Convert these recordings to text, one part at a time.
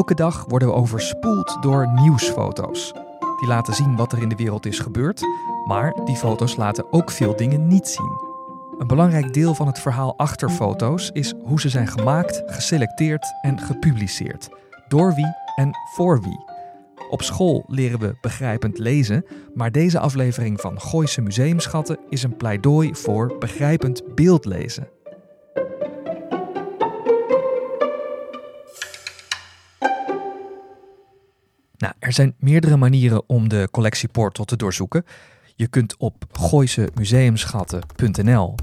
Elke dag worden we overspoeld door nieuwsfoto's. Die laten zien wat er in de wereld is gebeurd, maar die foto's laten ook veel dingen niet zien. Een belangrijk deel van het verhaal achter foto's is hoe ze zijn gemaakt, geselecteerd en gepubliceerd. Door wie en voor wie. Op school leren we begrijpend lezen, maar deze aflevering van Gooise Museumschatten is een pleidooi voor begrijpend beeldlezen. Er zijn meerdere manieren om de collectieportal te doorzoeken. Je kunt op gooisemuseumschatten.nl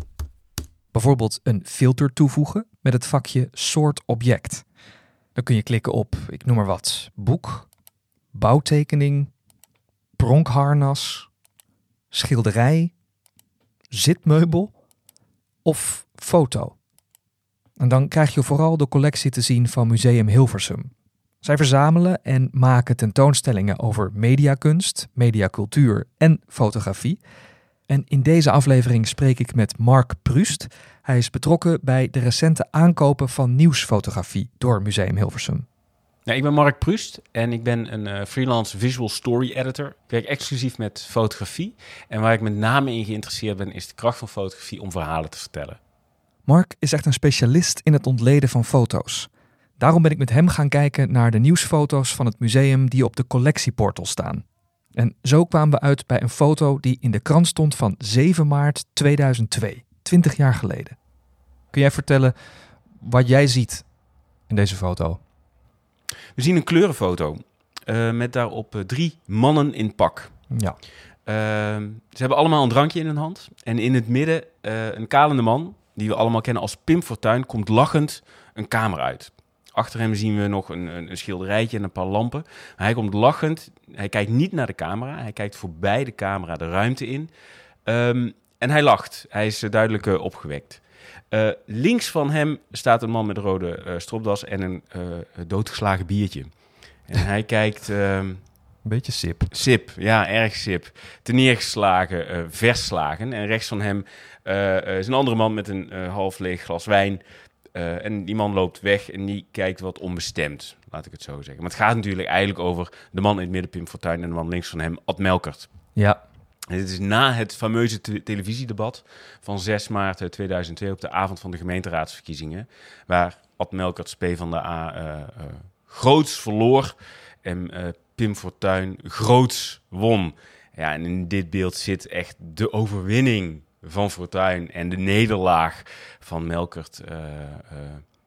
bijvoorbeeld een filter toevoegen met het vakje soort object. Dan kun je klikken op, ik noem maar wat, boek, bouwtekening, pronkharnas, schilderij, zitmeubel of foto. En dan krijg je vooral de collectie te zien van Museum Hilversum. Zij verzamelen en maken tentoonstellingen over mediakunst, mediacultuur en fotografie. En in deze aflevering spreek ik met Mark Prust. Hij is betrokken bij de recente aankopen van nieuwsfotografie door Museum Hilversum. Ja, ik ben Mark Prust en ik ben een uh, freelance visual story editor. Ik werk exclusief met fotografie. En waar ik met name in geïnteresseerd ben, is de kracht van fotografie om verhalen te vertellen. Mark is echt een specialist in het ontleden van foto's. Daarom ben ik met hem gaan kijken naar de nieuwsfoto's van het museum die op de collectieportal staan. En zo kwamen we uit bij een foto die in de krant stond van 7 maart 2002, 20 jaar geleden. Kun jij vertellen wat jij ziet in deze foto? We zien een kleurenfoto uh, met daarop uh, drie mannen in pak. Ja. Uh, ze hebben allemaal een drankje in hun hand. En in het midden een kalende man, die we allemaal kennen als Pim Fortuyn, komt lachend een kamer uit. Achter hem zien we nog een, een, een, schilderijtje en een paar lampen. Hij komt lachend. Hij kijkt niet naar de camera. Hij kijkt voorbij de camera de ruimte in. Um, en hij lacht. Hij is duidelijk uh, opgewekt. Uh, links van hem staat een man met een rode uh, stropdas en een doodgeslagen biertje. En hij kijkt... Um, een beetje sip. Sip, ja, erg sip. Te neergeslagen, verslagen. En rechts van hem is een andere man met een half leeg glas wijn. Uh, en die man loopt weg en die kijkt wat onbestemd, laat ik het zo zeggen. Maar het gaat natuurlijk eigenlijk over de man in het midden, Pim Fortuyn, en de man links van hem, Ad Melkert. Ja. En dit is na het fameuze te televisiedebat van 6 maart 2002 op de avond van de gemeenteraadsverkiezingen, waar Ad Melkert, P van de A, uh, uh, groots verloor en Pim Fortuyn groots won. Ja, en in dit beeld zit echt de overwinning van Fortuin en de nederlaag van Melkert uh, uh,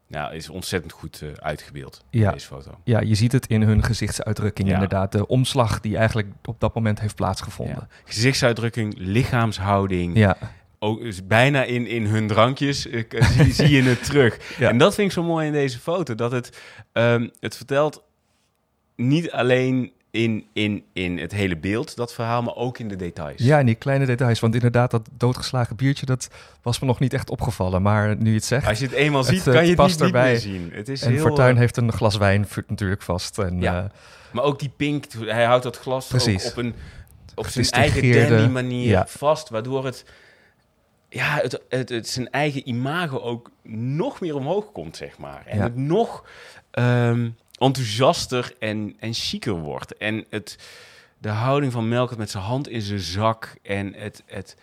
ja, is ontzettend goed uh, uitgebeeld ja. deze foto. Ja, je ziet het in hun gezichtsuitdrukking ja. inderdaad. De omslag die eigenlijk op dat moment heeft plaatsgevonden. Ja. Gezichtsuitdrukking, lichaamshouding. Ja. Ook dus bijna in, in hun drankjes zie, zie, je het terug. En dat vind ik zo mooi in deze foto. Dat het, um, het vertelt niet alleen in, in, in het hele beeld, dat verhaal, maar ook in de details. Ja, in die kleine details. Want inderdaad, dat doodgeslagen biertje, dat was me nog niet echt opgevallen. Maar nu je het zegt... Als je het eenmaal ziet, het, kan je het niet, erbij. niet meer zien. Het is en heel, Fortuyn heeft een glas wijn natuurlijk vast. En, ja. Uh, maar ook die pink, hij houdt dat glas Precies. op, een, op zijn eigen dandy manier ja. vast, waardoor het... Ja, het, het, het, zijn eigen imago ook nog meer omhoog komt, zeg maar. En ja. het nog... Um, enthousiaster en, en chiquer wordt. En het, de houding van Melkert met zijn hand in zijn zak en het, het,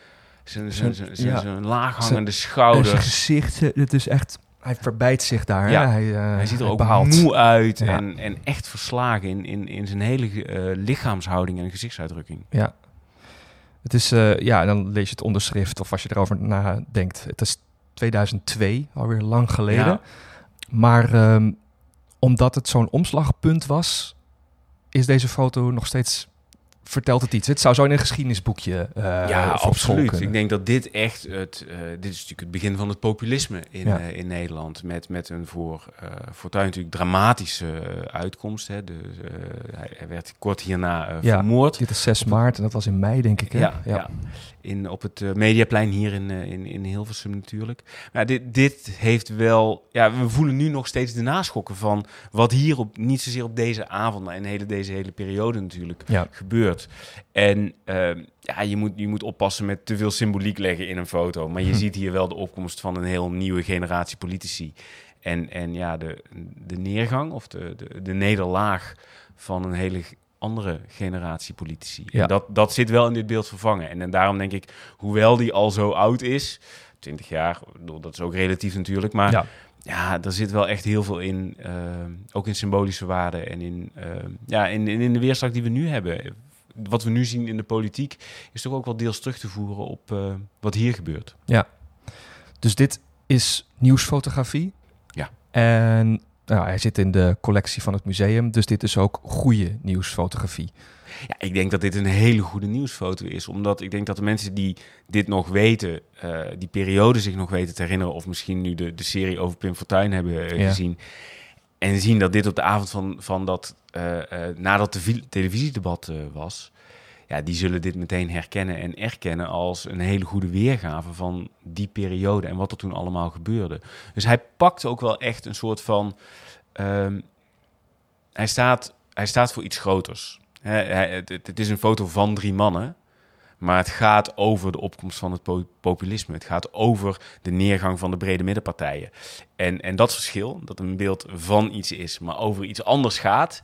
zijn, zijn, zijn, zijn, ja. zijn laaghangende schouder. Zijn gezicht, het is echt... Hij verbijt zich daar. Ja. Hij, uh, hij ziet er ook behaald. moe uit Ja. en, en echt verslagen in, in, in zijn hele uh, lichaamshouding en gezichtsuitdrukking. Ja. Het is, uh, ja, dan lees je het onderschrift of als je erover nadenkt. Het is 2002, alweer lang geleden. Maar um, omdat het zo'n omslagpunt was, is deze foto nog steeds vertelt het iets? Het zou zo in een geschiedenisboekje uh, Ja, absoluut. Ik denk dat dit echt het... Uh, dit is natuurlijk het begin van het populisme in, ja. uh, in Nederland. Met, met een voor Fortuyn natuurlijk dramatische uitkomst. Hè. De, hij werd kort hierna ja, vermoord. Dit is 6 maart en dat was in mei, denk ik. Hè? Ja, ja. In, op het Mediaplein hier in, in, in Hilversum natuurlijk. Maar dit, dit heeft wel... Ja, we voelen nu nog steeds de naschokken van wat hier op... Niet zozeer op deze avond, maar in hele, deze hele periode natuurlijk ja. gebeurt. En uh, ja, je moet, je moet oppassen met te veel symboliek leggen in een foto. Maar je ziet hier wel de opkomst van een heel nieuwe generatie politici. En, en ja, de, de neergang of de, de, de nederlaag van een hele andere generatie politici. Ja. En dat, dat zit wel in dit beeld vervangen. En, en daarom denk ik, hoewel die al zo oud is, 20 jaar, dat is ook relatief natuurlijk, maar Ja. ja, er zit wel echt heel veel in, uh, ook in symbolische waarde en in, uh, ja, in, in, in de weerslag die we nu hebben. Wat we nu zien in de politiek is toch ook wel deels terug te voeren op uh, wat hier gebeurt. Ja, dus dit is nieuwsfotografie. Ja. En nou, hij zit in de collectie van het museum, dus dit is ook goede nieuwsfotografie. Ja, ik denk dat dit een hele goede nieuwsfoto is. Omdat ik denk dat de mensen die dit nog weten, uh, die periode zich nog weten te herinneren... of misschien nu de, de serie over Pim Fortuyn hebben uh, Ja. gezien... en zien dat dit op de avond van, van dat, uh, nadat de televisiedebat was... ja, die zullen dit meteen herkennen en erkennen als een hele goede weergave van die periode... en wat er toen allemaal gebeurde. Dus hij pakt ook wel echt een soort van... ehm, hij, staat, hij staat voor iets groters... He, het, het, is een foto van drie mannen, maar het gaat over de opkomst van het po populisme. Het gaat over de neergang van de brede middenpartijen. En, en dat verschil, dat een beeld van iets is, maar over iets anders gaat,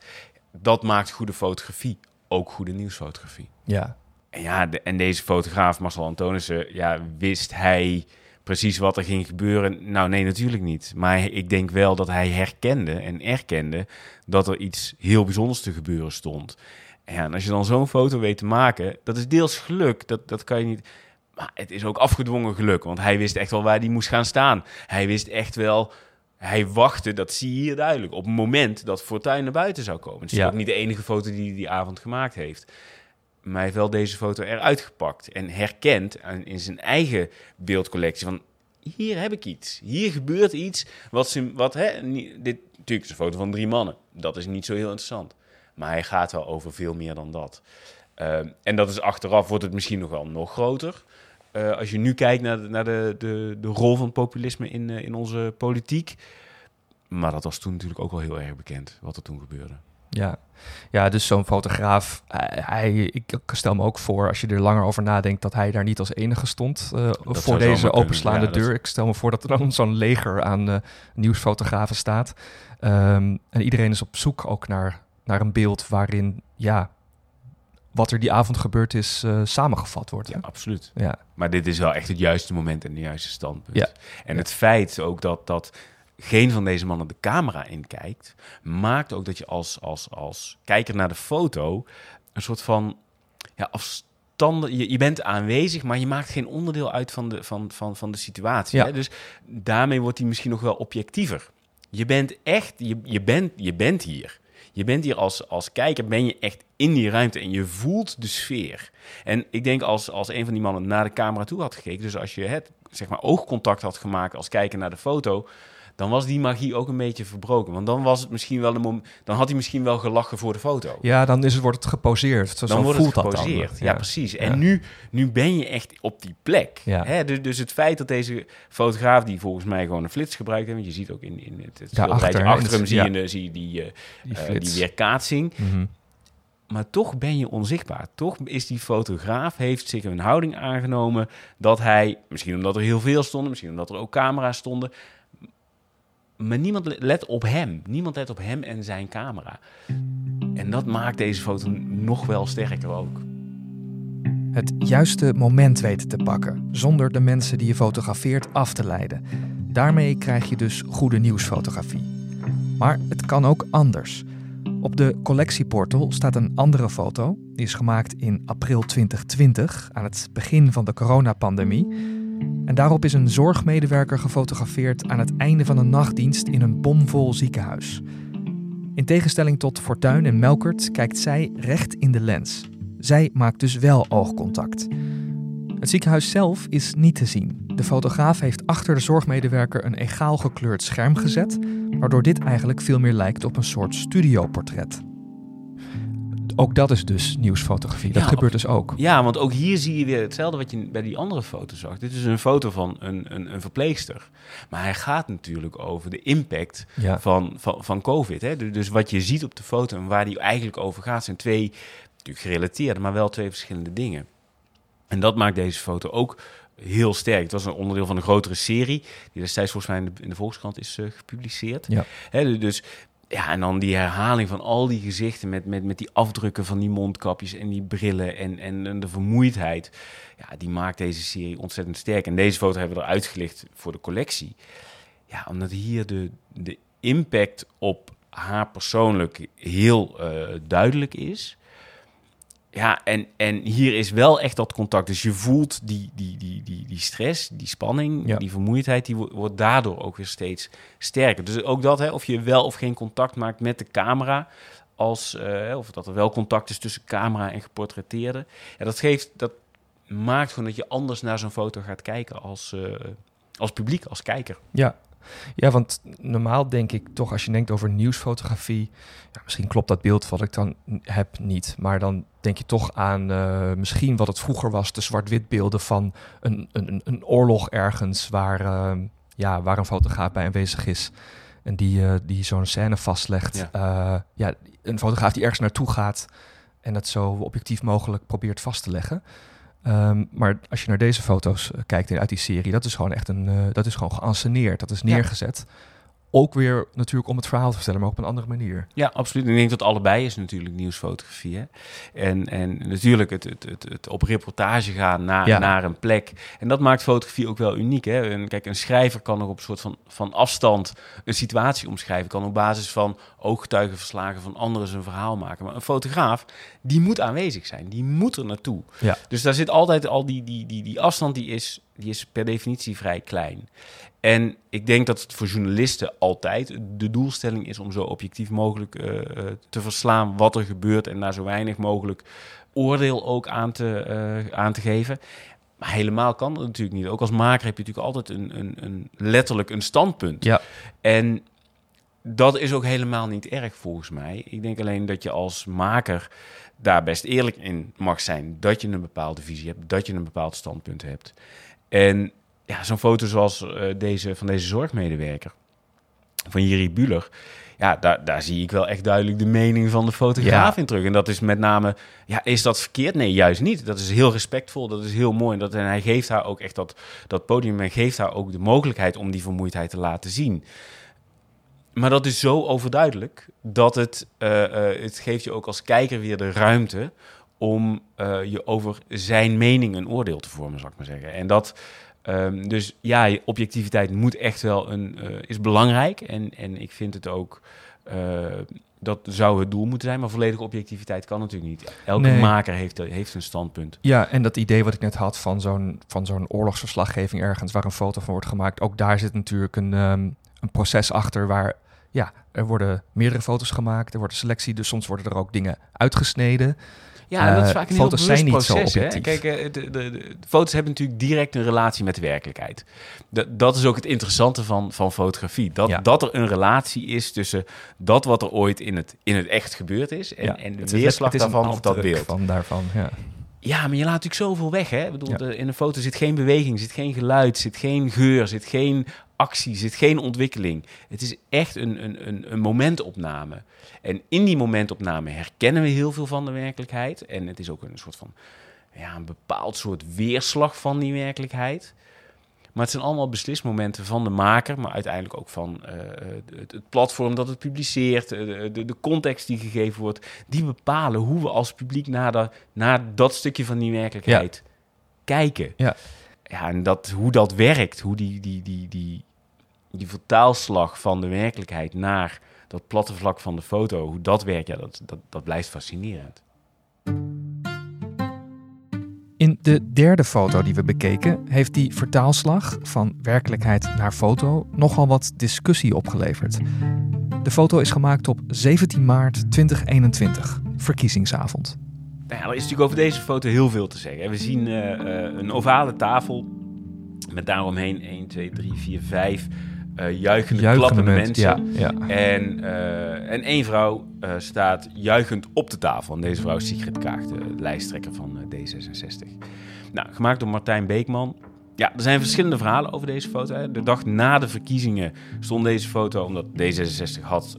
dat maakt goede fotografie ook goede nieuwsfotografie. Ja. En ja, de, en deze fotograaf, Marcel Antonissen, ja, wist hij precies wat er ging gebeuren? Nou, nee, natuurlijk niet. Maar ik denk wel dat hij herkende en erkende dat er iets heel bijzonders te gebeuren stond. En, ja, en als je dan zo'n foto weet te maken, dat is deels geluk. Dat, dat kan je niet. Maar het is ook afgedwongen geluk, want hij wist echt wel waar hij moest gaan staan. Hij wist echt wel. Hij wachtte, dat zie je hier duidelijk, op het moment dat Fortuyn naar buiten zou komen. Het is Ja. ook niet de enige foto die hij die avond gemaakt heeft. Maar hij heeft wel deze foto eruit gepakt en herkend in zijn eigen beeldcollectie van hier heb ik iets. Hier gebeurt iets wat, ze, wat hè, dit natuurlijk is een foto van drie mannen. Dat is niet zo heel interessant. Maar hij gaat wel over veel meer dan dat. Ehm, en dat is achteraf wordt het misschien nog wel nog groter. Eh, als je nu kijkt naar, de, naar de, de, de rol van populisme in, eh, in onze politiek. Maar dat was toen natuurlijk ook wel heel erg bekend, wat er toen gebeurde. Ja, ja dus zo'n fotograaf, hij, hij- ik stel me ook voor, als je er langer over nadenkt, dat hij daar niet als enige stond eh, voor deze openslaande dat deur. Ik stel me voor dat er dan zo'n leger aan eh, nieuwsfotografen staat. Ehm, en iedereen is op zoek ook naar, naar een beeld waarin, ja, wat er die avond gebeurd is, eh, samengevat wordt. Ja, absoluut. ja. Maar dit is wel echt het juiste moment en de juiste standpunt. Ja. En Ja. het feit ook dat, dat geen van deze mannen de camera inkijkt, maakt ook dat je als, als, als kijker naar de foto een soort van ja, afstand. Je, je bent aanwezig, maar je maakt geen onderdeel uit van de, van, van, van de situatie. Ja. Hè? Dus daarmee wordt hij misschien nog wel objectiever. Je bent echt, je, je, bent, je bent hier. Je bent hier als, als kijker, ben je echt in die ruimte en je voelt de sfeer. En ik denk als, als een van die mannen naar de camera toe had gekeken, dus als je het zeg maar oogcontact had gemaakt als kijker naar de foto, dan was die magie ook een beetje verbroken. Want dan was het misschien wel een dan had hij misschien wel gelachen voor de foto. ja, dan is het, wordt het geposeerd. Zo, dan wordt voelt het dat dan. geposeerd. Ja, precies. En Ja. nu, nu ben je echt op die plek. Ja. Hè? Dus, dus het feit dat deze fotograaf, die volgens mij gewoon een flits gebruikt heeft, want je ziet ook in, in het, het in achter hem, zie, ja. je, de- zie je die, eh, Die eh, die weerkaatsing. Mhm. Maar toch ben je onzichtbaar. Toch is die fotograaf, heeft zich een houding aangenomen dat hij, misschien omdat er heel veel stonden, misschien omdat er ook camera's stonden, maar niemand let op hem. Niemand let op hem en zijn camera. En dat maakt deze foto nog wel sterker ook. Het juiste moment weten te pakken, zonder de mensen die je fotografeert af te leiden. Daarmee krijg je dus goede nieuwsfotografie. Maar het kan ook anders. Op de collectieportal staat een andere foto. Die is gemaakt in april 2020, aan het begin van de coronapandemie. En daarop is een zorgmedewerker gefotografeerd aan het einde van een nachtdienst in een bomvol ziekenhuis. In tegenstelling tot Fortuyn en Melkert kijkt zij recht in de lens. Zij maakt dus wel oogcontact. Het ziekenhuis zelf is niet te zien. De fotograaf heeft achter de zorgmedewerker een egaal gekleurd scherm gezet, waardoor dit eigenlijk veel meer lijkt op een soort studioportret. Ook dat is dus nieuwsfotografie. Dat Ja, gebeurt dus ook. Ja, want ook hier zie je weer hetzelfde wat je bij die andere foto zag. Dit is een foto van een, een, een verpleegster. Maar hij gaat natuurlijk over de impact Ja. van, van, van COVID. Hè? Dus- Dus wat je ziet op de foto en waar die eigenlijk over gaat, zijn twee natuurlijk gerelateerde, maar wel twee verschillende dingen. En dat maakt deze foto ook heel sterk. Het was een onderdeel van een grotere serie, die destijds volgens mij in de, in de Volkskrant is eh, gepubliceerd. Ja. Dus ja, en dan die herhaling van al die gezichten met, met, met die afdrukken van die mondkapjes en die brillen en, en, de vermoeidheid. Ja, die maakt deze serie ontzettend sterk. En deze foto hebben we eruit gelicht voor de collectie. Ja, omdat hier de, de impact op haar persoonlijk heel eh, duidelijk is. Ja, en, en hier is wel echt dat contact. Dus je voelt die, die, die, die, die stress, die spanning, Ja. die vermoeidheid, die wo- wordt daardoor ook weer steeds sterker. Dus ook dat, hè, of je wel of geen contact maakt met de camera, als, eh, of dat er wel contact is tussen camera en geportretteerde. Ja, dat, geeft, dat maakt gewoon dat je anders naar zo'n foto gaat kijken als, eh, als publiek, als kijker. Ja. Ja, want normaal denk ik toch, als je denkt over nieuwsfotografie, ja, misschien klopt dat beeld wat ik dan heb niet, maar dan denk je toch aan eh, misschien wat het vroeger was, de zwart-wit beelden van een, een, een oorlog ergens waar, eh, ja, waar een fotograaf bij aanwezig is en die, eh, die zo'n scène vastlegt. Ja. ja, een fotograaf die ergens naartoe gaat en dat zo objectief mogelijk probeert vast te leggen. Ehm, maar als je naar deze foto's eh, kijkt in- uit die serie, dat is gewoon echt een, eh, dat is gewoon geanceneerd, dat is Ja. Ook weer natuurlijk om het verhaal te vertellen, maar op een andere manier. Ja, absoluut. Ik denk dat allebei is natuurlijk nieuwsfotografie. Hè? En, en natuurlijk het, het, het, het op reportage gaan naar, Ja. naar een plek. En dat maakt fotografie ook wel uniek. Hè? En kijk, een schrijver kan nog op een soort van, van afstand een situatie omschrijven. Kan op basis van ooggetuigenverslagen van anderen zijn verhaal maken. Maar een fotograaf, die moet aanwezig zijn. Die moet er naartoe. Ja. Dus daar zit altijd al die, die, die, die afstand, die is, die is per definitie vrij klein. En ik denk dat het voor journalisten altijd de doelstelling is om zo objectief mogelijk eh, eh, te verslaan wat er gebeurt en daar zo weinig mogelijk oordeel ook aan te, eh, aan te geven. Maar helemaal kan dat natuurlijk niet. Ook als maker heb je natuurlijk altijd een, een, een letterlijk een standpunt. Ja. En dat is ook helemaal niet erg volgens mij. Ik denk alleen dat je als maker daar best eerlijk in mag zijn. Dat je een bepaalde visie hebt, dat je een bepaald standpunt hebt. En ja, zo'n foto zoals eh, deze van deze zorgmedewerker, van Jiri Buller. Ja, daar, daar zie ik wel echt duidelijk de mening van de fotograaf Ja. in terug. En dat is met name, ja, is dat verkeerd? Nee, juist niet. Dat is heel respectvol, dat is heel mooi. En, dat, en hij geeft haar ook echt dat, dat podium en geeft haar ook de mogelijkheid om die vermoeidheid te laten zien. Maar dat is zo overduidelijk dat het, eh, eh, het geeft je ook als kijker weer de ruimte om eh, je over zijn mening een oordeel te vormen, zal ik maar zeggen. En dat, ehm, dus ja, je objectiviteit moet echt wel een, eh, is belangrijk. En, en ik vind het ook, eh, dat zou het doel moeten zijn, maar volledige objectiviteit kan natuurlijk niet. Elke Nee. maker heeft, heeft een standpunt. Ja, en dat idee wat ik net had van zo'n, van zo'n oorlogsverslaggeving ergens waar een foto van wordt gemaakt, ook daar zit natuurlijk een, ehm, een proces achter waar, ja, er worden meerdere foto's gemaakt, er wordt een selectie, dus soms worden er ook dingen uitgesneden. Ja, dat is Eh, vaak een foto's heel zijn niet zo proces. Hè? objectief. Kijk, eh, de, de, de, foto's hebben natuurlijk direct een relatie met de werkelijkheid. Dat, is ook het interessante van, van fotografie. Dat, Ja. dat er een relatie is tussen dat wat er ooit in het, in het echt gebeurd is... en, ja, en de het is- weerslag het is een daarvan of dat beeld. Van daarvan, ja. Ja, maar je laat natuurlijk zoveel weg. Hè? Ik bedoel, Ja. de- in een foto zit geen beweging, zit geen geluid, zit geen geur, zit geen actie, zit geen ontwikkeling. Het is echt een, een, een, een momentopname. En in die momentopname herkennen we heel veel van de werkelijkheid. En het is ook een soort van, ja, een bepaald soort weerslag van die werkelijkheid. Maar het zijn allemaal beslismomenten van de maker, maar uiteindelijk ook van eh, het, het platform dat het publiceert, eh, de, de, de context die gegeven wordt. Die bepalen hoe we als publiek naar, de, naar dat stukje van die werkelijkheid kijken. Ja. ja, en dat, hoe dat werkt, hoe die, die, die, die, die vertaalslag van de werkelijkheid naar dat platte vlak van de foto, hoe dat werkt, ja, dat, dat, dat blijft fascinerend. In de derde foto die we bekeken, heeft die vertaalslag van werkelijkheid naar foto nogal wat discussie opgeleverd. De foto is gemaakt op 17 maart 2021, verkiezingsavond. Nou ja, er is natuurlijk over deze foto heel veel te zeggen. We zien uh, uh, een ovale tafel met daaromheen 1, 2, 3, 4, 5 uh, juichende, Juichende klappende mensen, ja, ja. En, uh, en één vrouw uh, staat juichend op de tafel. En deze vrouw is Sigrid Kaag, de lijsttrekker van D66. Nou, gemaakt door Martijn Beekman. Ja, er zijn verschillende verhalen over deze foto. Hè. De dag na de verkiezingen stond deze foto omdat D66 had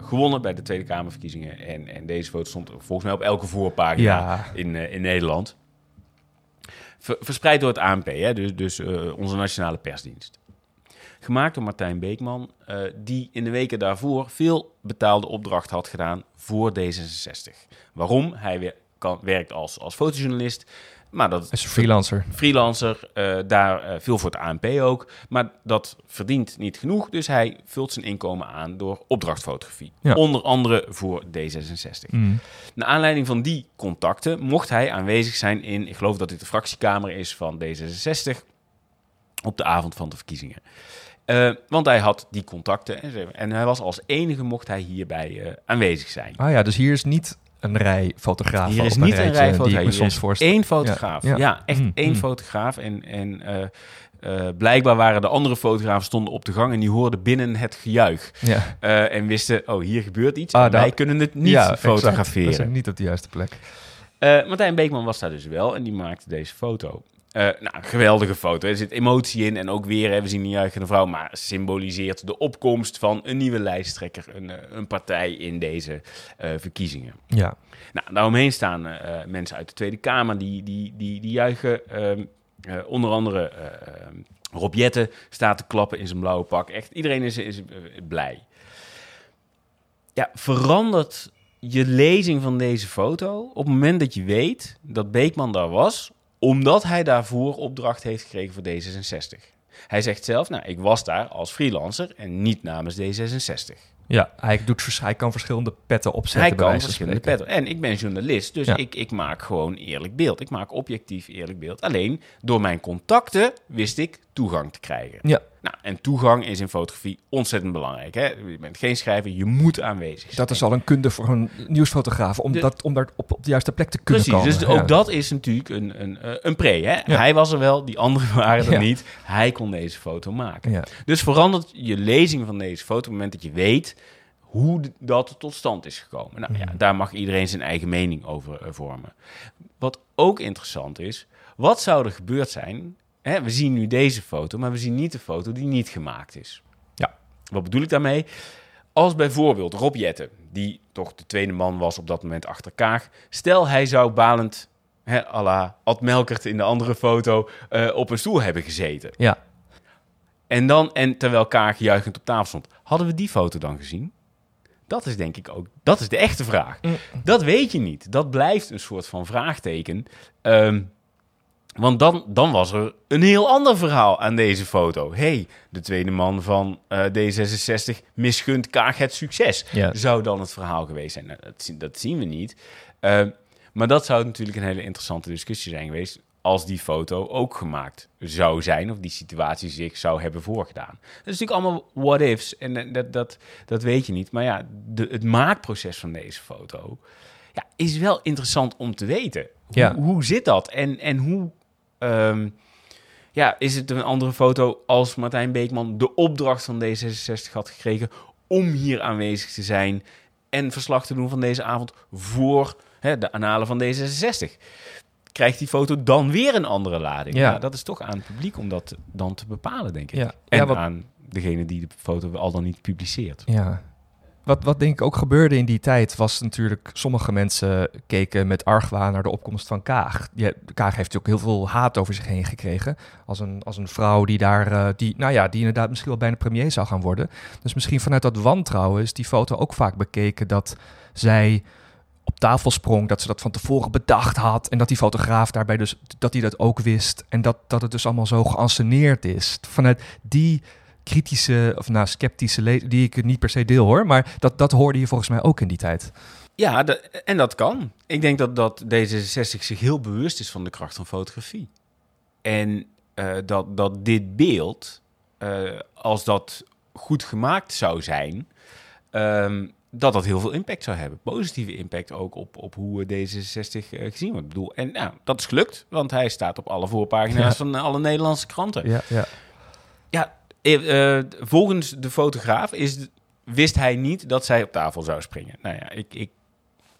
gewonnen bij de Tweede Kamerverkiezingen. En, en deze foto stond volgens mij op elke voorpagina Ja. in, in Nederland. Ver, verspreid door het ANP, hè, dus, dus onze nationale persdienst gemaakt door Martijn Beekman, uh, die in de weken daarvoor veel betaalde opdracht had gedaan voor D66. Waarom? Hij wer kan, werkt als, als fotojournalist, maar dat is een freelancer. Freelancer, uh, daar uh, veel voor het ANP ook, maar dat verdient niet genoeg, dus hij vult zijn inkomen aan door opdrachtfotografie. Ja. Onder andere voor D66. Mm. Naar aanleiding van die contacten mocht hij aanwezig zijn in, ik geloof dat dit de fractiekamer is van D66, op de avond van de verkiezingen. Uh, want hij had die contacten en, en hij was als enige mocht hij hierbij uh, aanwezig zijn. Ah ja, dus hier is niet een rij fotografen. Hier is een niet een rij fotografen. soms voorstel. Eén fotograaf. Ja, Ja. ja. echt Mm, één mm. fotograaf. En, en uh, blijkbaar waren de andere fotografen stonden op de gang en die hoorden binnen het gejuich. Ja. en wisten, oh, hier gebeurt iets. Ah, wij kunnen het niet ja, exact. fotograferen. Dat is niet op de juiste plek. Martijn Beekman was daar dus wel en die maakte deze foto. Uh, nou, een geweldige foto. Er zit emotie in en ook weer, hè, we zien een juichende vrouw, maar symboliseert de opkomst van een nieuwe lijsttrekker, een, uh, een partij in deze uh, verkiezingen. Ja. Nou, daaromheen staan uh, mensen uit de Tweede Kamer die, die, die, die juichen. Uh, onder andere Rob Jetten staat te klappen in zijn blauwe pak. Echt, iedereen is, is blij. Ja, verandert je lezing van deze foto op het moment dat je weet dat Beekman daar was, omdat hij daarvoor opdracht heeft gekregen voor D66. Hij zegt zelf, nou, ik was daar als freelancer en niet namens D66. Ja, hij, doet, hij kan verschillende petten opzetten. Hij kan verschillende petten. En ik ben journalist, dus Ja. ik, ik maak gewoon eerlijk beeld. Ik maak objectief eerlijk beeld. Alleen door mijn contacten wist ik toegang te krijgen. Ja, Nou, en toegang is in fotografie ontzettend belangrijk. Hè? Je bent geen schrijver, je moet aanwezig zijn. dat is al een kunde voor een nieuwsfotograaf. Om, De- dat, om daar op, op de juiste plek te kunnen Precies, komen. dus Ja. ook dat is natuurlijk een, een, eh, een pre. Hè? Ja. Hij was er wel, die anderen waren er Ja. niet. Hij kon deze foto maken. Ja. Dus verandert je lezing van deze foto op het moment dat je weet hoe dat tot stand is gekomen. Nou ja, Mhm. daar mag iedereen zijn eigen mening over eh, vormen. Wat ook interessant is, wat zou er gebeurd zijn? Hè, we zien nu deze foto, maar we zien niet de foto die niet gemaakt is. Ja. Wat bedoel ik daarmee? Als bijvoorbeeld Rob Jetten, die toch de tweede man was op dat moment achter Kaag, stel hij zou balend, hè, à la Ad Melkert in de andere foto, eh, op een stoel hebben gezeten. ja. En dan, en terwijl Kaag juichend op tafel stond, hadden we die foto dan gezien? Dat is denk ik ook, dat is de echte vraag. Mm. Dat weet je niet. Dat blijft een soort van vraagteken. Ehm, want dan, dan was er een heel ander verhaal aan deze foto. hey, de tweede man van eh, D66 misgunt Kaag het succes. Ja. Zou dan het verhaal geweest zijn? Nou, dat, zien- dat zien we niet. Ehm, maar dat zou natuurlijk een hele interessante discussie zijn geweest... als die foto ook gemaakt zou zijn... of die situatie zich zou hebben voorgedaan. Dat is natuurlijk allemaal what-ifs en eh, dat, dat, dat weet je niet. Maar ja, de, het maakproces van deze foto... Ja, is wel interessant om te weten. Hoe, Ja. hoe zit dat? En, en hoe... ehm, ja, is het een andere foto als Martijn Beekman de opdracht van D66 had gekregen om hier aanwezig te zijn en verslag te doen van deze avond voor hè, de analen van D66? Krijgt die foto dan weer een andere lading? Ja. Ja. dat is toch aan het publiek om dat dan te bepalen, denk ik. Ja. En Ja, wat- aan degene die de foto al dan niet publiceert. Ja. Wat, wat denk ik ook gebeurde in die tijd was natuurlijk... sommige mensen keken met argwaan naar de opkomst van Kaag. Ja, Kaag heeft natuurlijk heel veel haat over zich heen gekregen. Als een, als een vrouw die daar... eh, die, nou ja, die inderdaad misschien wel bijna premier zou gaan worden. Dus misschien vanuit dat wantrouwen is die foto ook vaak bekeken... dat zij op tafel sprong, dat ze dat van tevoren bedacht had... en dat die fotograaf daarbij dus... dat hij dat ook wist. En dat, dat het dus allemaal zo geanceneerd is. Vanuit die kritische of nou sceptische le- die ik niet per se deel hoor, maar dat, dat hoorde je volgens mij ook in die tijd. Ja, de- en dat kan. Ik denk dat, dat D66 zich heel bewust is van de kracht van fotografie. En eh, dat, dat dit beeld, eh, als dat goed gemaakt zou zijn, ehm, dat dat heel veel impact zou hebben. Positieve impact ook op, op hoe D66 uh, gezien wordt. Ik bedoel, en nou, dat is gelukt, want hij staat op alle voorpagina's Ja. van alle Nederlandse kranten. Ja, ja. Ja, eh, eh, volgens de fotograaf is, wist hij niet dat zij op tafel zou springen. Nou ja, ik, ik,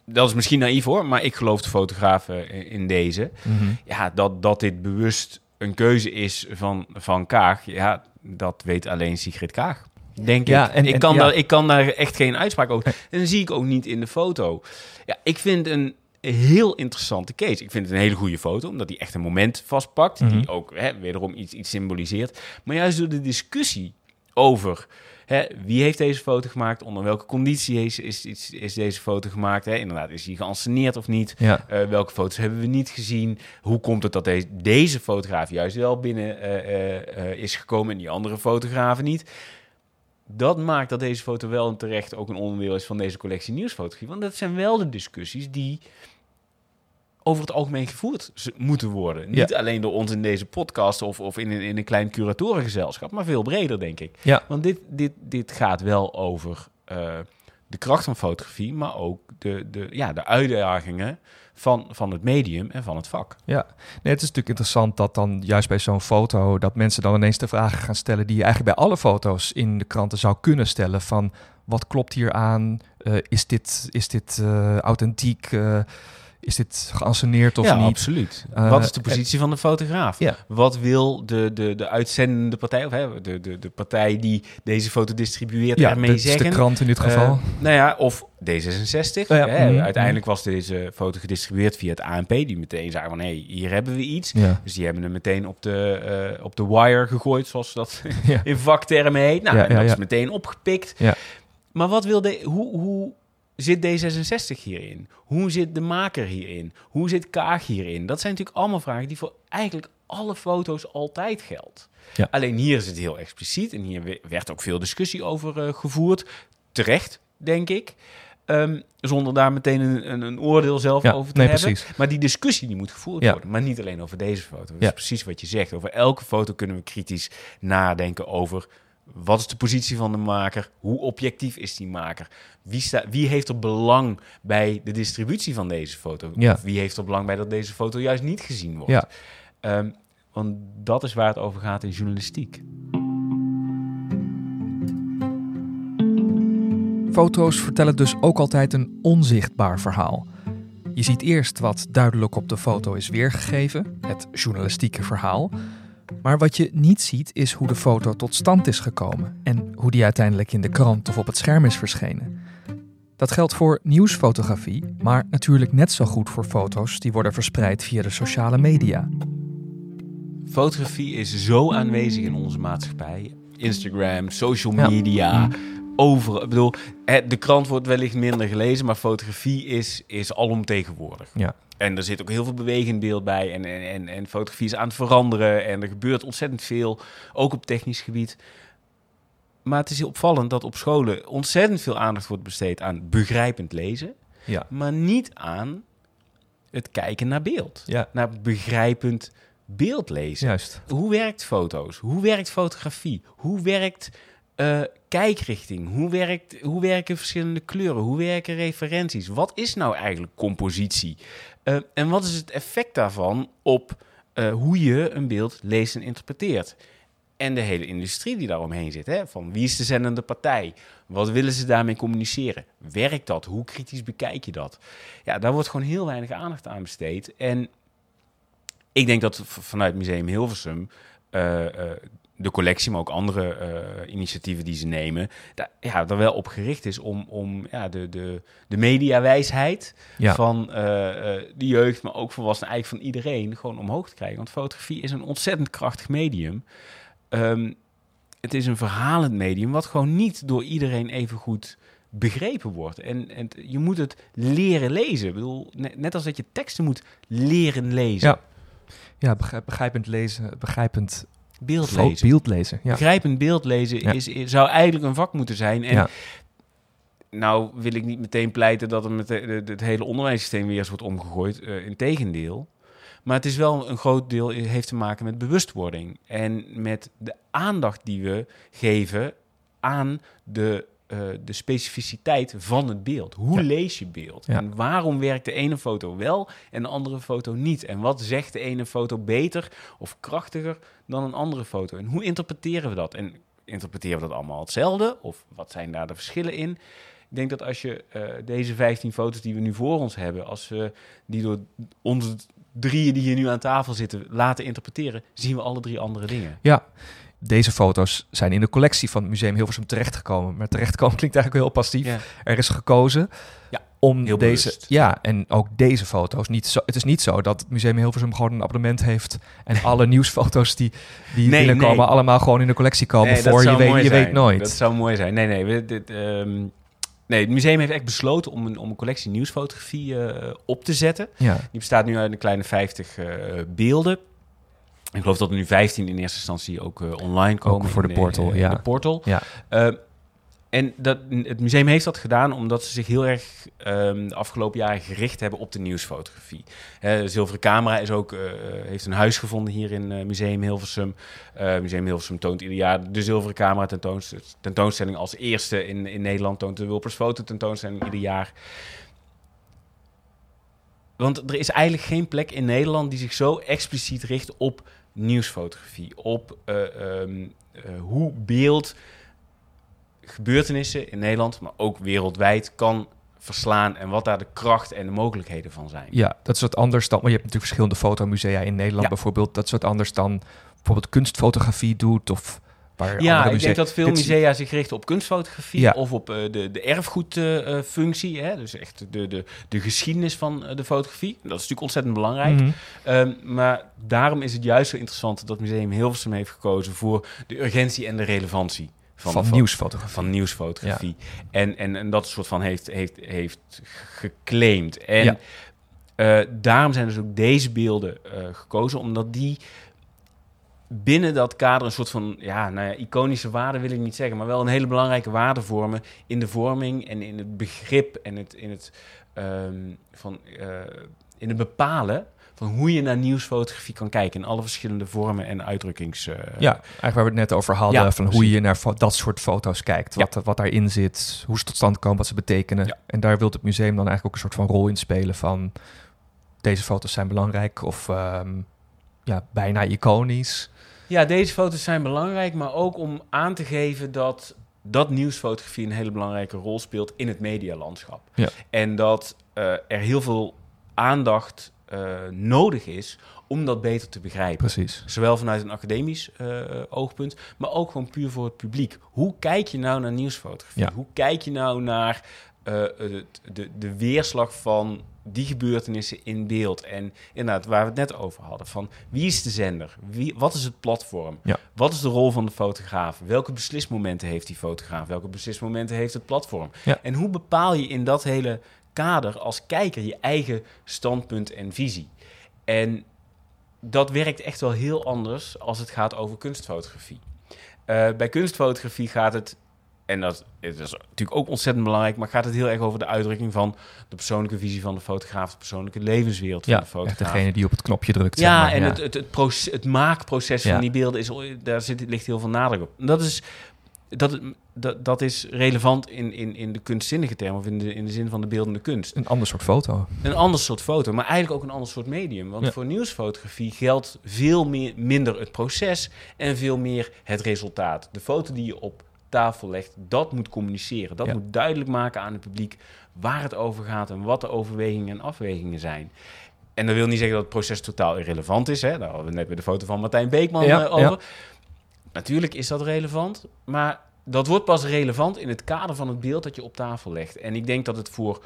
dat is misschien naïef hoor, maar ik geloof de fotograaf eh, in deze. Mhm. Ja, dat, dat dit bewust een keuze is van, van Kaag, ja, dat weet alleen Sigrid Kaag. Denk Ja, ik. en- ik, en- kan ja. daar, ik kan daar echt geen uitspraak over. En dat zie ik ook niet in de foto. Ja, ik vind een heel interessante case. Ik vind het een hele goede foto, omdat hij echt een moment vastpakt. Mhm. Die ook hè, wederom iets, iets symboliseert. Maar juist door de discussie over hè, wie heeft deze foto gemaakt, onder welke conditie is, is, is, is deze foto gemaakt. Hè? Inderdaad, is die geanceneerd of niet? Ja. Eh, welke foto's hebben we niet gezien? Hoe komt het dat deze, deze fotograaf juist wel binnen eh, eh, is gekomen en die andere fotografen niet? Dat maakt dat deze foto wel en terecht ook een onderdeel is van deze collectie nieuwsfotografie. Want dat zijn wel de discussies die over het algemeen gevoerd moeten worden. Niet alleen door ons in deze podcast of, of in, een- in een klein curatorengezelschap, maar veel breder, denk ik. Ja. Want dit, dit, dit gaat wel over eh, de kracht van fotografie, maar ook de, de, ja, de uitdagingen van, van het medium en van het vak. Ja, nee, het is natuurlijk interessant dat dan juist bij zo'n foto dat mensen dan ineens de vragen gaan stellen die je eigenlijk bij alle foto's in de kranten zou kunnen stellen van wat klopt hier aan? Eh, is dit, is dit eh, authentiek? Eh, is dit geanceneerd of ja, niet? absoluut. Eh, Wat is de positie van de fotograaf? Ja. Wat wil de, de, de uitzendende partij, of hè, de, de, de partij die deze foto distribueert, Ja, ermee zeggen? de krant in dit geval. Eh, nou ja, of D66. Oh ja, Hè, mhm, Uiteindelijk was deze foto gedistribueerd via het ANP, die meteen zagen van, hé, hey, hier hebben we iets. Dus die hebben hem meteen op de, eh, op de wire gegooid, zoals dat in vaktermen heet. Nou, en dat is meteen opgepikt. Ja. Maar wat wil de, hoe, hoe zit D66 hierin? Hoe zit de maker hierin? Hoe zit Kaag hierin? Dat zijn natuurlijk allemaal vragen die voor eigenlijk alle foto's altijd geldt. Ja. Alleen hier is het heel expliciet en hier we- werd ook veel discussie over eh, gevoerd. Terecht, denk ik. Ehm, zonder daar meteen een, een, een oordeel zelf Ja, over te nee, hebben. precies. Maar die discussie die moet gevoerd Ja. worden. Maar niet alleen over deze foto. Dat is precies wat je zegt. Over elke foto kunnen we kritisch nadenken over... wat is de positie van de maker? Hoe objectief is die maker? Wie, sta, wie heeft er belang bij de distributie van deze foto? Ja. Of wie heeft er belang bij dat deze foto juist niet gezien wordt? Ja. Ehm, want dat is waar het over gaat in journalistiek. Foto's vertellen dus ook altijd een onzichtbaar verhaal. Je ziet eerst wat duidelijk op de foto is weergegeven, het journalistieke verhaal. Maar wat je niet ziet is hoe de foto tot stand is gekomen en hoe die uiteindelijk in de krant of op het scherm is verschenen. Dat geldt voor nieuwsfotografie, maar natuurlijk net zo goed voor foto's die worden verspreid via de sociale media. Fotografie is zo aanwezig in onze maatschappij. Instagram, social Ja. Overal. Ik bedoel, de krant wordt wellicht minder gelezen, maar fotografie is, is alomtegenwoordig. Ja. En er zit ook heel veel bewegend beeld bij. En, en, en, en fotografie is aan het veranderen. En er gebeurt ontzettend veel, ook op technisch gebied. Maar het is heel opvallend dat op scholen ontzettend veel aandacht wordt besteed aan begrijpend lezen. Ja. Maar niet aan het kijken naar beeld. Ja. Naar begrijpend beeld lezen. Juist. Hoe werkt foto's? Hoe werkt fotografie? Hoe werkt eh, kijkrichting? Hoe, werkt, hoe werken verschillende kleuren? Hoe werken referenties? Wat is nou eigenlijk compositie? Eh, en wat is het effect daarvan op eh, hoe je een beeld leest en interpreteert? En de hele industrie die daaromheen zit. Hè? Van wie is de zendende partij? Wat willen ze daarmee communiceren? Werkt dat? Hoe kritisch bekijk je dat? Ja, daar wordt gewoon heel weinig aandacht aan besteed. En ik denk dat vanuit Museum Hilversum de collectie, maar ook andere eh, initiatieven die ze nemen, daar, ja, er wel op gericht is om, om ja, de, de, de mediawijsheid Ja. van eh, de jeugd, maar ook volwassenen, eigenlijk van iedereen, gewoon omhoog te krijgen. Want fotografie is een ontzettend krachtig medium. Ehm, het is een verhalend medium wat gewoon niet door iedereen even goed begrepen wordt. En, en je moet het leren lezen. Ik bedoel, net, net als dat je teksten moet leren lezen. Ja. Ja, begrijp- begrijpend lezen, begrijpend Beeld fo- lezen. beeld lezen. Ja. Begrijpend beeld lezen Ja. is, is- zou eigenlijk een vak moeten zijn. En Ja. nou wil ik niet meteen pleiten dat het, met de- de- het hele onderwijssysteem weer eens wordt omgegooid. in Integendeel. Maar het is wel een groot deel heeft te maken met bewustwording. En met de aandacht die we geven aan de eh, de specificiteit van het beeld. Hoe Ja. lees je beeld? Ja. En waarom werkt de ene foto wel en de andere foto niet? En wat zegt de ene foto beter of krachtiger dan een andere foto? En hoe interpreteren we dat? En interpreteren we dat allemaal hetzelfde? Of wat zijn daar de verschillen in? Ik denk dat als je eh, deze 15 foto's die we nu voor ons hebben, als we die door onze drieën die hier nu aan tafel zitten laten interpreteren, zien we alle drie andere dingen. Ja, deze foto's zijn in de collectie van het Museum Hilversum terechtgekomen. Maar terechtkomen klinkt eigenlijk heel passief. Ja. Er is gekozen Ja, om heel deze... bewust. Ja, en ook deze foto's. Niet zo, het is niet zo dat het Museum Hilversum gewoon een abonnement heeft... en alle nieuwsfoto's die, die Nee, binnenkomen nee. allemaal gewoon in de collectie komen Nee, voor. Je, weet, je weet nooit. Dat zou mooi zijn. Nee, nee. We, dit, ehm, nee het museum heeft echt besloten om een, om een collectie nieuwsfotografie eh, op te zetten. Ja, Die bestaat nu uit een kleine 50 eh, beelden. Ik geloof dat er nu 15 in eerste instantie ook eh, online komen. voor in de portal, ja. De portal. ja. Eh, en dat, het museum heeft dat gedaan omdat ze zich heel erg ehm, de afgelopen jaren gericht hebben op de nieuwsfotografie. De Zilveren Camera is ook, eh, heeft een huis gevonden hier in eh, Museum Hilversum. Museum Hilversum toont ieder jaar de Zilveren Camera tentoons- tentoonstelling als eerste in, in Nederland. Toont de Wilpers Foto tentoonstelling ieder jaar. Want er is eigenlijk geen plek in Nederland die zich zo expliciet richt op nieuwsfotografie. Op eh, ehm, eh, hoe beeld gebeurtenissen in Nederland, maar ook wereldwijd, kan verslaan. En wat daar de kracht en de mogelijkheden van zijn. ja, dat is wat anders dan... Maar je hebt natuurlijk verschillende fotomusea in Nederland Ja. bijvoorbeeld. Dat is wat anders dan bijvoorbeeld kunstfotografie doet... of waar Ja, ik musea... denk dat veel musea zich richten op kunstfotografie Ja. of op eh, de, de erfgoedfunctie. hè? Dus echt de, de, de geschiedenis van eh, de fotografie. Dat is natuurlijk ontzettend belangrijk. Mhm. Ehm, maar daarom is het juist zo interessant dat Museum Hilversum heeft gekozen voor de urgentie en de relevantie van, Van, nieuwsfotografie. van nieuwsfotografie. En, en, en dat soort van heeft, heeft, heeft geclaimd. En Ja. eh, daarom zijn dus ook deze beelden gekozen, omdat die binnen dat kader een soort van, ja, nou ja, iconische waarde wil ik niet zeggen, maar wel een hele belangrijke waarde vormen in de vorming en in het begrip en het, in het, ehm, van, eh, in het bepalen van hoe je naar nieuwsfotografie kan kijken in alle verschillende vormen en uitdrukkings. eh, Ja, eigenlijk waar we het net over hadden, Ja, van hoe je naar dat soort foto's kijkt. Wat, wat daarin zit, hoe ze tot stand komen, wat ze betekenen. Ja. En daar wil het museum dan eigenlijk ook een soort van rol in spelen van... deze foto's zijn belangrijk of ehm, ja, bijna iconisch. Ja, deze foto's zijn belangrijk, maar ook om aan te geven dat, dat nieuwsfotografie een hele belangrijke rol speelt in het medialandschap. Ja. En dat eh, er heel veel aandacht eh, nodig is om dat beter te begrijpen. Precies. Zowel vanuit een academisch eh, oogpunt, maar ook gewoon puur voor het publiek. Hoe kijk je nou naar nieuwsfotografie? Ja. Hoe kijk je nou naar de, de, de weerslag van die gebeurtenissen in beeld? En inderdaad, waar we het net over hadden, van wie is de zender? Wie, wat is het platform? Ja. Wat is de rol van de fotograaf? Welke beslismomenten heeft die fotograaf? Welke beslismomenten heeft het platform? Ja. En hoe bepaal je in dat hele kader als kijker je eigen standpunt en visie? En dat werkt echt wel heel anders als het gaat over kunstfotografie. Eh, bij kunstfotografie gaat het, en dat is natuurlijk ook ontzettend belangrijk, maar gaat het heel erg over de uitdrukking van de persoonlijke visie van de fotograaf, de persoonlijke levenswereld van Ja, de echt fotograaf. degene die op het knopje drukt. zeg Ja, maar. en Het, het, het, proces, het maakproces Ja. van die beelden, is, daar zit, ligt heel veel nadruk op. Dat is, dat, dat, dat is relevant in, in, in de kunstzinnige term, of in de, in de zin van de beeldende kunst. Een ander soort foto. Een ander soort foto, maar eigenlijk ook een ander soort medium. Want Ja. voor nieuwsfotografie geldt veel meer, minder het proces en veel meer het resultaat. De foto die je op tafel legt, dat moet communiceren. Dat Ja. moet duidelijk maken aan het publiek waar het over gaat en wat de overwegingen en afwegingen zijn. En dat wil niet zeggen dat het proces totaal irrelevant is. Hè? Daar hadden we net bij de foto van Martijn Beekman Ja, eh, over. ja. Natuurlijk is dat relevant, maar dat wordt pas relevant in het kader van het beeld dat je op tafel legt. En ik denk dat het voor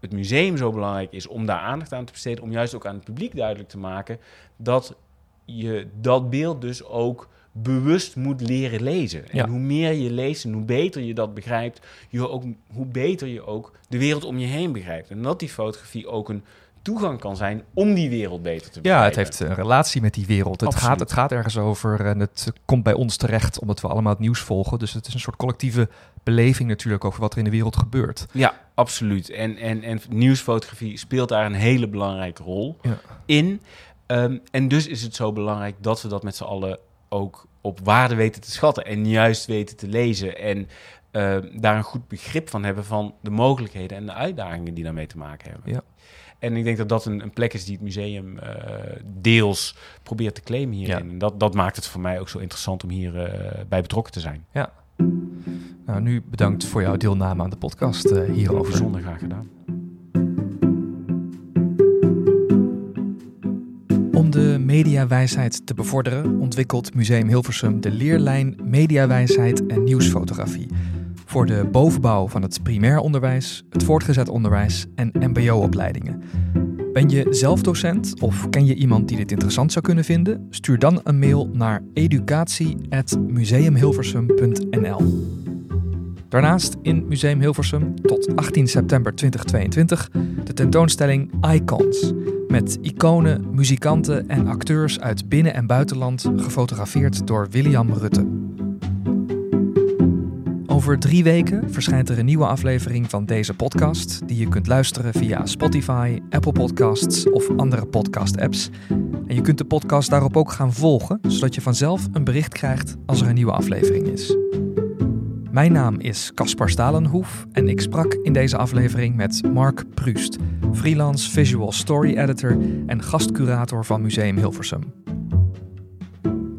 het museum zo belangrijk is om daar aandacht aan te besteden, om juist ook aan het publiek duidelijk te maken dat je dat beeld dus ook bewust moet leren lezen. En Ja. hoe meer je leest en hoe beter je dat begrijpt, je ook, hoe beter je ook de wereld om je heen begrijpt. En dat die fotografie ook een toegang kan zijn om die wereld beter te begrijpen. Ja, het heeft een relatie met die wereld. Het gaat, het gaat ergens over en het komt bij ons terecht omdat we allemaal het nieuws volgen. Dus het is een soort collectieve beleving natuurlijk over wat er in de wereld gebeurt. Ja, absoluut. En, en, en nieuwsfotografie speelt daar een hele belangrijke rol Ja. in. Ehm, en dus is het zo belangrijk dat we dat met z'n allen ook op waarde weten te schatten en juist weten te lezen. En eh, daar een goed begrip van hebben van de mogelijkheden en de uitdagingen die daarmee te maken hebben. Ja. En ik denk dat dat een, een plek is die het museum eh, deels probeert te claimen hierin. Ja. En dat, dat maakt het voor mij ook zo interessant om hier eh, bij betrokken te zijn. Nou, nu bedankt voor jouw deelname aan de podcast hierover. Bijzonder graag gedaan. Mediawijsheid te bevorderen ontwikkelt Museum Hilversum de leerlijn Mediawijsheid en Nieuwsfotografie voor de bovenbouw van het primair onderwijs, het voortgezet onderwijs en MBO-opleidingen. Ben je zelf docent of ken je iemand die dit interessant zou kunnen vinden? Stuur dan een mail naar educatie@museumhilversum.nl. Daarnaast in Museum Hilversum tot 18 september 2022 de tentoonstelling Icons. Met iconen, muzikanten en acteurs uit binnen- en buitenland gefotografeerd door William Rutte. Over drie weken verschijnt er een nieuwe aflevering van deze podcast, die je kunt luisteren via Spotify, Apple Podcasts of andere podcast-apps. En je kunt de podcast daarop ook gaan volgen, zodat je vanzelf een bericht krijgt als er een nieuwe aflevering is. Mijn naam is Caspar Stalenhoef en ik sprak in deze aflevering met Mark Prust, freelance visual story editor en gastcurator van Museum Hilversum.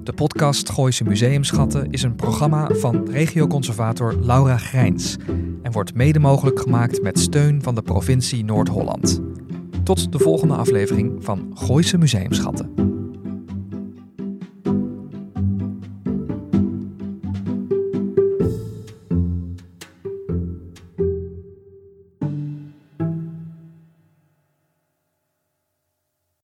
De podcast Gooise Museumschatten is een programma van regioconservator Laura Grijns en wordt mede mogelijk gemaakt met steun van de provincie Noord-Holland. Tot de volgende aflevering van Gooise Museumschatten.